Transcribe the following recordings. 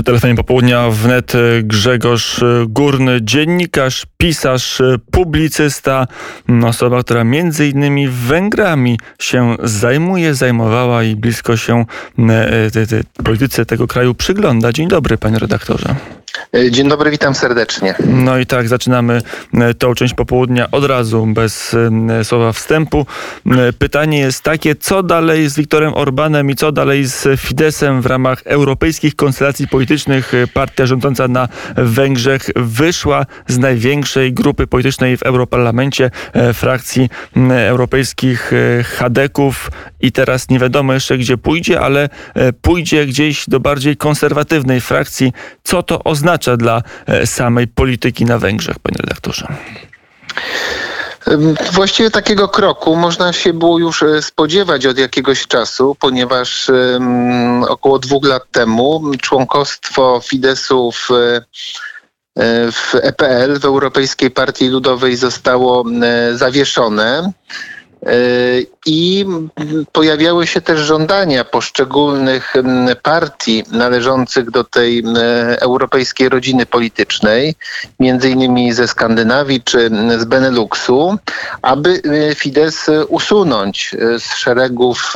Przy telefonie popołudnia wnet Grzegorz Górny, dziennikarz, pisarz, publicysta, osoba, która między innymi Węgrami się zajmuje, zajmowała i blisko się e, polityce tego kraju przygląda. Dzień dobry, panie redaktorze. E, dzień dobry, witam serdecznie. No i tak, zaczynamy e, tą część popołudnia od razu, bez e, słowa wstępu. Pytanie jest takie, co dalej z Viktorem Orbanem i co dalej z Fidesem w ramach europejskich konstelacji politycznych? Partia rządząca na Węgrzech wyszła z największej grupy politycznej w Europarlamencie, frakcji europejskich Hadeków i teraz nie wiadomo jeszcze, gdzie pójdzie, ale pójdzie gdzieś do bardziej konserwatywnej frakcji. Co to oznacza? Oznacza dla e, samej polityki na Węgrzech, panie redaktorze? Właściwie takiego kroku można się było już e, spodziewać od jakiegoś czasu, ponieważ około dwóch lat temu członkostwo Fidesu w, e, w EPL, w Europejskiej Partii Ludowej zostało zawieszone. E, I pojawiały się też żądania poszczególnych partii należących do tej europejskiej rodziny politycznej, między innymi ze Skandynawii czy z Beneluxu, aby Fidesz usunąć e, z szeregów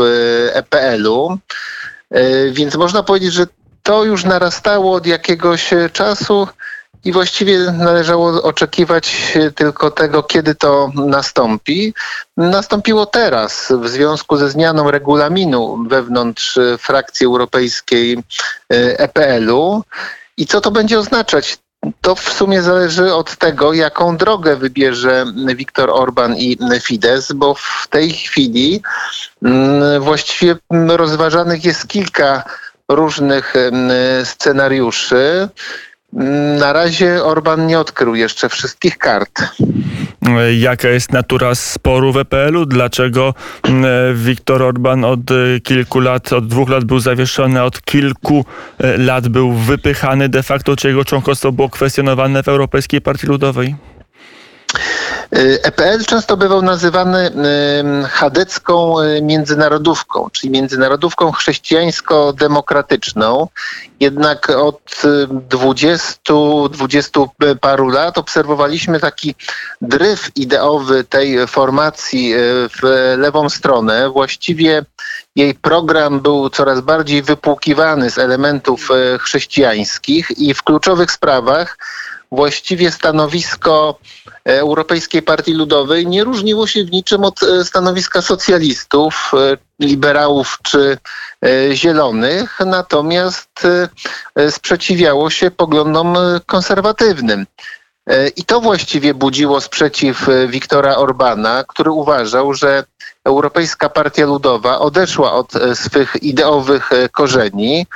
EPL-u. E więc można powiedzieć, że to już narastało od jakiegoś czasu i właściwie należało oczekiwać tylko tego, kiedy to nastąpi. Nastąpiło teraz w związku ze zmianą regulaminu wewnątrz frakcji europejskiej EPL-u. I co to będzie oznaczać? To w sumie zależy od tego, jaką drogę wybierze Viktor Orban i Fidesz, bo w tej chwili mm, właściwie rozważanych jest kilka różnych mm, scenariuszy. Na razie Orban nie odkrył jeszcze wszystkich kart. Jaka jest natura sporu w EPL-u? Dlaczego mm, Viktor Orban od e, kilku lat, od dwóch lat był zawieszony, od kilku e, lat był wypychany de facto, czy jego członkostwo było kwestionowane w Europejskiej Partii Ludowej? EPL często bywał nazywany chadecką y, międzynarodówką, czyli międzynarodówką chrześcijańsko-demokratyczną. Jednak od 20-20 y, paru lat obserwowaliśmy taki dryf ideowy tej formacji w lewą stronę. Właściwie jej program był coraz bardziej wypłukiwany z elementów chrześcijańskich i w kluczowych sprawach właściwie stanowisko Europejskiej Partii Ludowej nie różniło się w niczym od e, stanowiska socjalistów, e, liberałów czy e, zielonych, natomiast sprzeciwiało się poglądom konserwatywnym. I to właściwie budziło sprzeciw Viktora Orbana, który uważał, że Europejska Partia Ludowa odeszła od swych ideowych korzeni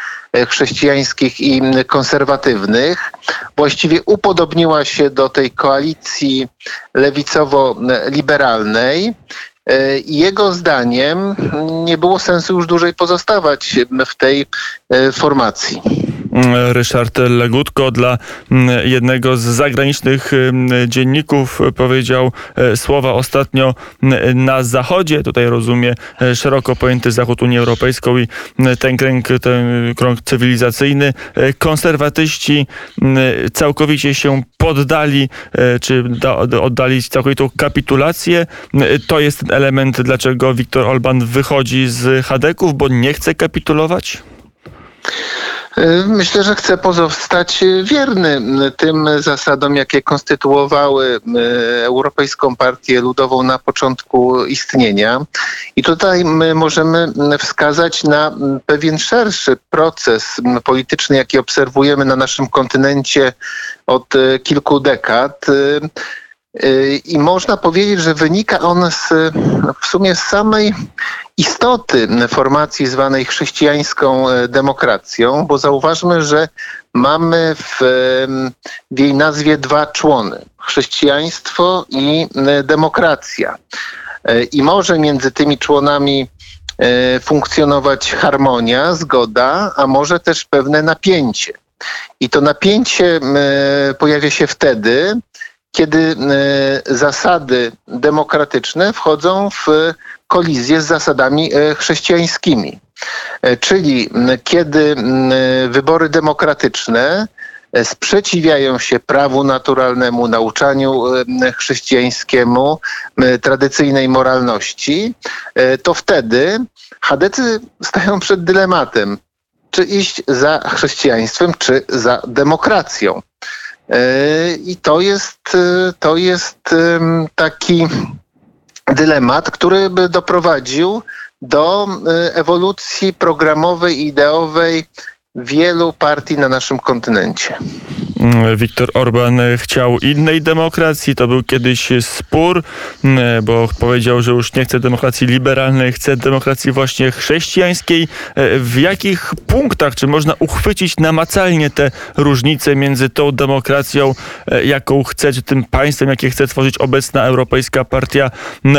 chrześcijańskich i konserwatywnych. Właściwie upodobniła się do tej koalicji lewicowo-liberalnej. Jego zdaniem nie było sensu już dłużej pozostawać w tej formacji. Ryszard Legutko dla mm, jednego z zagranicznych mm, dzienników powiedział e, słowa ostatnio mm, na Zachodzie. Tutaj rozumie e, szeroko pojęty Zachód Unię Europejską i ten kręg, ten krąg cywilizacyjny. E, konserwatyści całkowicie się poddali, czy oddali całkowitą kapitulację. To jest ten element, dlaczego Viktor Orban wychodzi z Hadeków, bo nie chce kapitulować? Y, myślę, że chce pozostać wierny tym zasadom, jakie konstytuowały y, Europejską Partię Ludową na początku istnienia. I tutaj my możemy wskazać na pewien szerszy proces polityczny, jaki obserwujemy na naszym kontynencie od y, kilku dekad. I można powiedzieć, że wynika on z, w sumie z samej istoty formacji zwanej chrześcijańską e, demokracją, bo zauważmy, że mamy w, w jej nazwie dwa człony: chrześcijaństwo i e, demokracja. E, I może między tymi członami funkcjonować harmonia, zgoda, a może też pewne napięcie. I to napięcie pojawia się wtedy, kiedy zasady demokratyczne wchodzą w kolizję z zasadami e, chrześcijańskimi. czyli kiedy wybory demokratyczne sprzeciwiają się prawu naturalnemu, nauczaniu chrześcijańskiemu, tradycyjnej moralności, to wtedy chadecy stają przed dylematem, czy iść za chrześcijaństwem, czy za demokracją. I to jest, to jest taki dylemat, który by doprowadził do ewolucji programowej, ideowej wielu partii na naszym kontynencie. Viktor Orban chciał innej demokracji. To był kiedyś spór, bo powiedział, że już nie chce demokracji liberalnej, chce demokracji właśnie chrześcijańskiej. W jakich punktach, czy można uchwycić namacalnie te różnice między tą demokracją, jaką chce, czy tym państwem, jakie chce tworzyć obecna Europejska Partia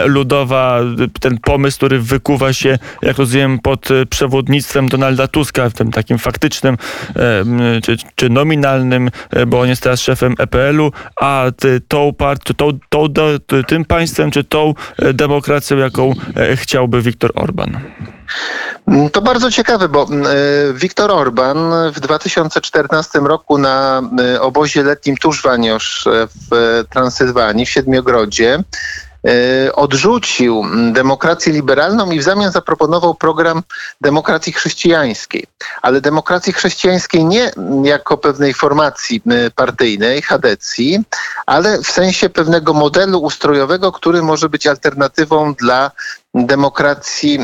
Ludowa, ten pomysł, który wykuwa się, jak rozumiem, pod przewodnictwem Donalda Tuska, w tym takim faktycznym czy, czy nominalnym E, bo on jest teraz szefem EPL-u, a tą tą, tą, tym państwem, czy tą e, demokracją, jaką e, chciałby Viktor Orban? To bardzo ciekawe, bo Viktor Orban w 2014 roku na obozie letnim Tuszwaniosz w Transylwanii, w Siedmiogrodzie, E, odrzucił demokrację liberalną i w zamian zaproponował program demokracji chrześcijańskiej. Ale demokracji chrześcijańskiej nie jako pewnej formacji partyjnej, chadecji, ale w sensie pewnego modelu ustrojowego, który może być alternatywą dla demokracji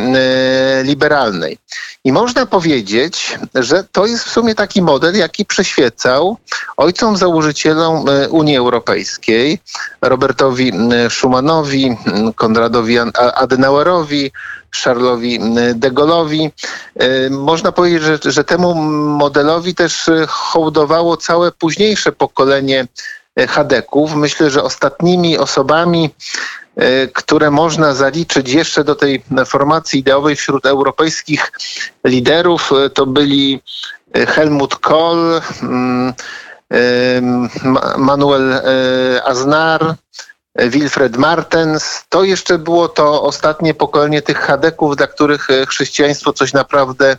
liberalnej. I można powiedzieć, że to jest w sumie taki model, jaki przyświecał ojcom założycielom Unii Europejskiej, Robertowi Schumanowi, Konradowi Adenauerowi, Charlesowi de Gaulle'owi. Można powiedzieć, że, że temu modelowi też hołdowało całe późniejsze pokolenie Hadeków. Myślę, że ostatnimi osobami, E, które można zaliczyć jeszcze do tej formacji ideowej wśród europejskich liderów, e, to byli e, Helmut Kohl, mm, Manuel Aznar, Wilfred Martens. To jeszcze było to ostatnie pokolenie tych chadeków, dla których chrześcijaństwo coś naprawdę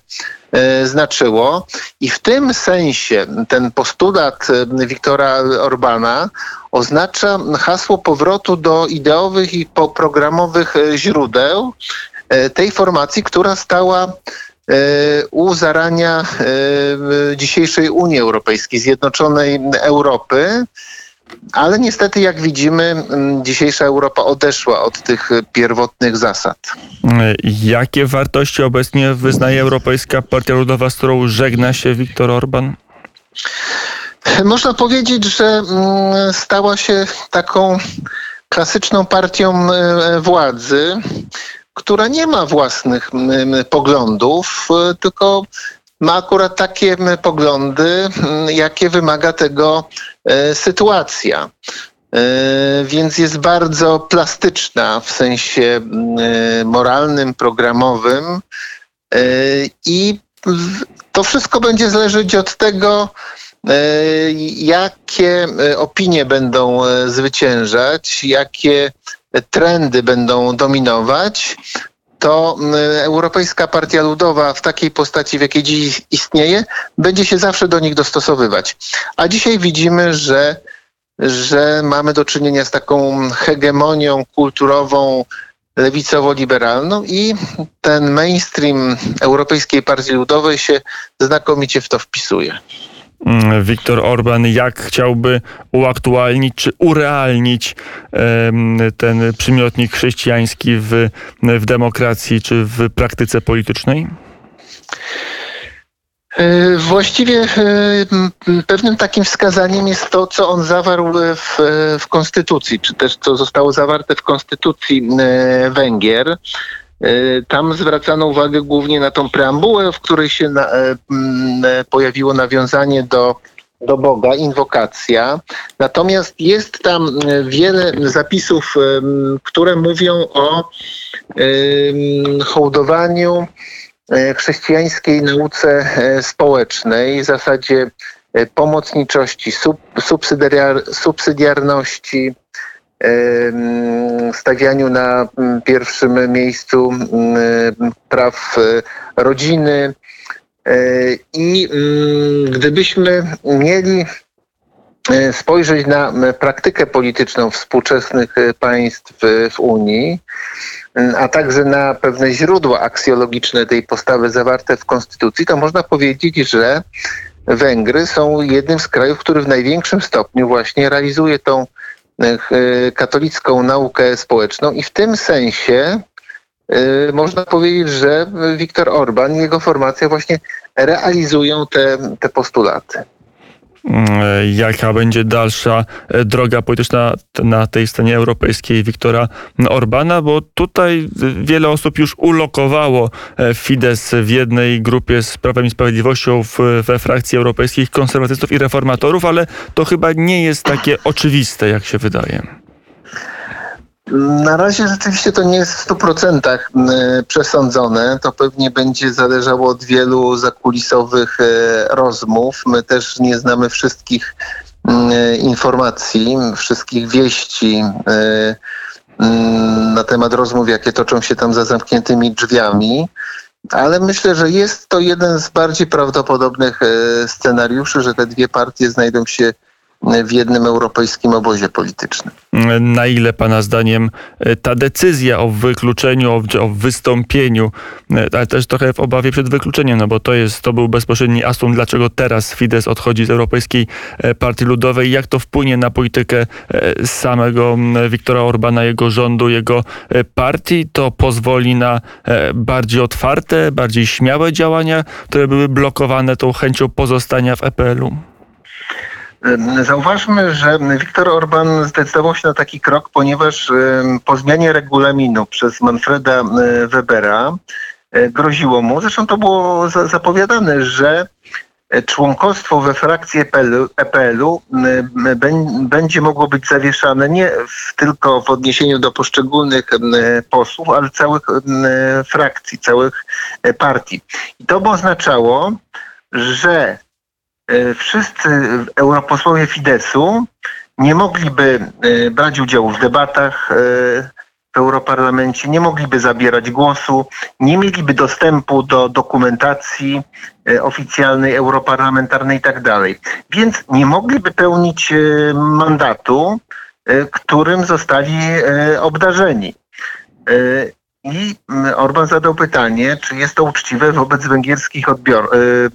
znaczyło. I w tym sensie ten postulat Wiktora Orbana oznacza hasło powrotu do ideowych i programowych e, źródeł e, tej formacji, która stała e, u zarania dzisiejszej Unii Europejskiej, Zjednoczonej Europy. Ale niestety, jak widzimy, dzisiejsza Europa odeszła od tych pierwotnych zasad. Jakie wartości obecnie wyznaje Europejska Partia Ludowa, z którą żegna się Viktor Orban? Można powiedzieć, że stała się taką klasyczną partią władzy, która nie ma własnych poglądów, tylko ma akurat takie poglądy, jakie wymaga tego e, sytuacja. Więc jest bardzo plastyczna w sensie moralnym, programowym i to wszystko będzie zależeć od tego, E, jakie e, opinie będą e, zwyciężać, jakie trendy będą dominować, to Europejska Partia Ludowa w takiej postaci, w jakiej dziś istnieje, będzie się zawsze do nich dostosowywać. A dzisiaj widzimy, że, że mamy do czynienia z taką hegemonią kulturową, lewicowo-liberalną i ten mainstream Europejskiej Partii Ludowej się znakomicie w to wpisuje. Mm, Viktor Orban, jak chciałby uaktualnić czy urealnić ten przymiotnik chrześcijański w, w demokracji czy w praktyce politycznej? E, właściwie e, pewnym takim wskazaniem jest to, co on zawarł w, w konstytucji, czy też co zostało zawarte w konstytucji e, Węgier. E, tam zwracano uwagę głównie na tą preambułę, w której się na, e, e, pojawiło nawiązanie do, do Boga, inwokacja. Natomiast jest tam wiele zapisów, które mówią o hołdowaniu chrześcijańskiej nauce społecznej, w zasadzie pomocniczości, sub, subsydiar, subsydiarności, stawianiu na pierwszym miejscu praw rodziny. I gdybyśmy mieli spojrzeć na praktykę polityczną współczesnych państw w Unii, a także na pewne źródła aksjologiczne tej postawy zawarte w Konstytucji, to można powiedzieć, że Węgry są jednym z krajów, który w największym stopniu właśnie realizuje tą e, katolicką naukę społeczną i w tym sensie e, można powiedzieć, że Viktor Orban i jego formacja właśnie realizują te, te postulaty. Mm, jaka będzie dalsza e, droga polityczna na tej scenie europejskiej Wiktora Orbana, bo tutaj wiele osób już ulokowało e, Fidesz w jednej grupie z Prawem i Sprawiedliwością we frakcji europejskich konserwatystów i reformatorów, ale to chyba nie jest takie oczywiste, jak się wydaje. Na razie rzeczywiście to nie jest w 100% przesądzone. To pewnie będzie zależało od wielu zakulisowych e, rozmów. My też nie znamy wszystkich informacji, wszystkich wieści e, na temat rozmów, jakie toczą się tam za zamkniętymi drzwiami. Ale myślę, że jest to jeden z bardziej prawdopodobnych e, scenariuszy, że te dwie partie znajdą się w jednym europejskim obozie politycznym. Na ile Pana zdaniem e, ta decyzja o wykluczeniu, o, o, wystąpieniu, e, ale też trochę w obawie przed wykluczeniem, no bo to jest, to był bezpośredni asum, dlaczego teraz Fidesz odchodzi z Europejskiej e, Partii Ludowej, jak to wpłynie na politykę samego Viktora Orbana, jego rządu, jego partii, to pozwoli na bardziej otwarte, bardziej śmiałe działania, które były blokowane tą chęcią pozostania w EPL-u? Zauważmy, że Viktor Orban zdecydował się na taki krok, ponieważ po zmianie regulaminu przez Manfreda Webera e, groziło mu, zresztą to było zapowiadane, że członkostwo we frakcji EPL-u będzie mogło być zawieszane nie tylko w odniesieniu do poszczególnych posłów, ale całych frakcji, całych e, partii. I to by oznaczało, że E, wszyscy europosłowie Fidesu nie mogliby e, brać udziału w debatach e, w Europarlamencie, nie mogliby zabierać głosu, nie mieliby dostępu do dokumentacji oficjalnej, europarlamentarnej itd. Tak Więc nie mogliby pełnić mandatu, którym zostali obdarzeni. I mm, Orban zadał pytanie, czy jest to uczciwe wobec węgierskich, odbior, y,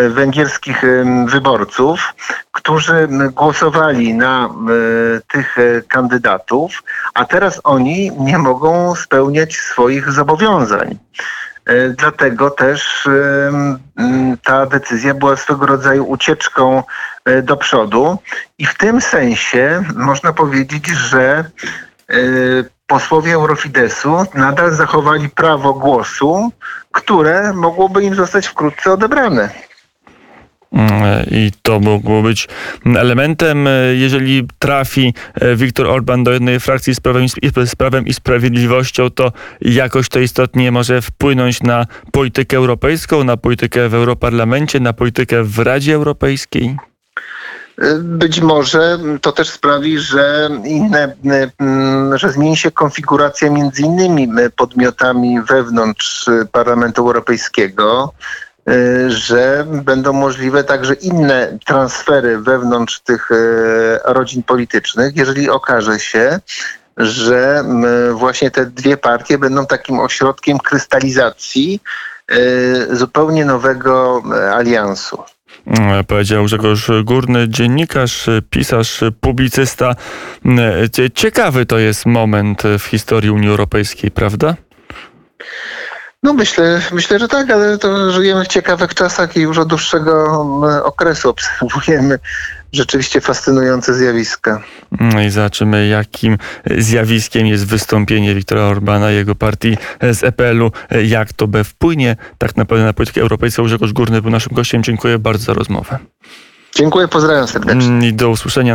y, węgierskich wyborców, którzy głosowali na y, tych kandydatów, a teraz oni nie mogą spełniać swoich zobowiązań. Dlatego też ta decyzja była swego rodzaju ucieczką do przodu i w tym sensie można powiedzieć, że posłowie Eurofidesu nadal zachowali prawo głosu, które mogłoby im zostać wkrótce odebrane. Mm, I to mogło być elementem, jeżeli trafi e, Viktor Orban do jednej frakcji z prawem, z prawem i sprawiedliwością, to jakoś to istotnie może wpłynąć na politykę europejską, na politykę w Europarlamencie, na politykę w Radzie Europejskiej? Być może to też sprawi, że inne, mm, że zmieni się konfiguracja między innymi podmiotami wewnątrz Parlamentu Europejskiego, y, że będą możliwe także inne transfery wewnątrz tych y, rodzin politycznych, jeżeli okaże się, że właśnie te dwie partie będą takim ośrodkiem krystalizacji y, zupełnie nowego aliansu. Mm, powiedział Grzegorz Górny, dziennikarz, pisarz, publicysta. Mm, ciekawy to jest moment w historii Unii Europejskiej, prawda? No myślę, myślę, że tak, ale to żyjemy w ciekawych czasach i już od dłuższego mm, okresu obserwujemy rzeczywiście fascynujące zjawiska. No i zobaczymy, jakim zjawiskiem jest wystąpienie Viktora Orbana i jego partii z EPL-u, jak to B wpłynie tak naprawdę na politykę europejską. Grzegorz Górny był naszym gościem. Dziękuję bardzo za rozmowę. Dziękuję, pozdrawiam serdecznie. I do usłyszenia.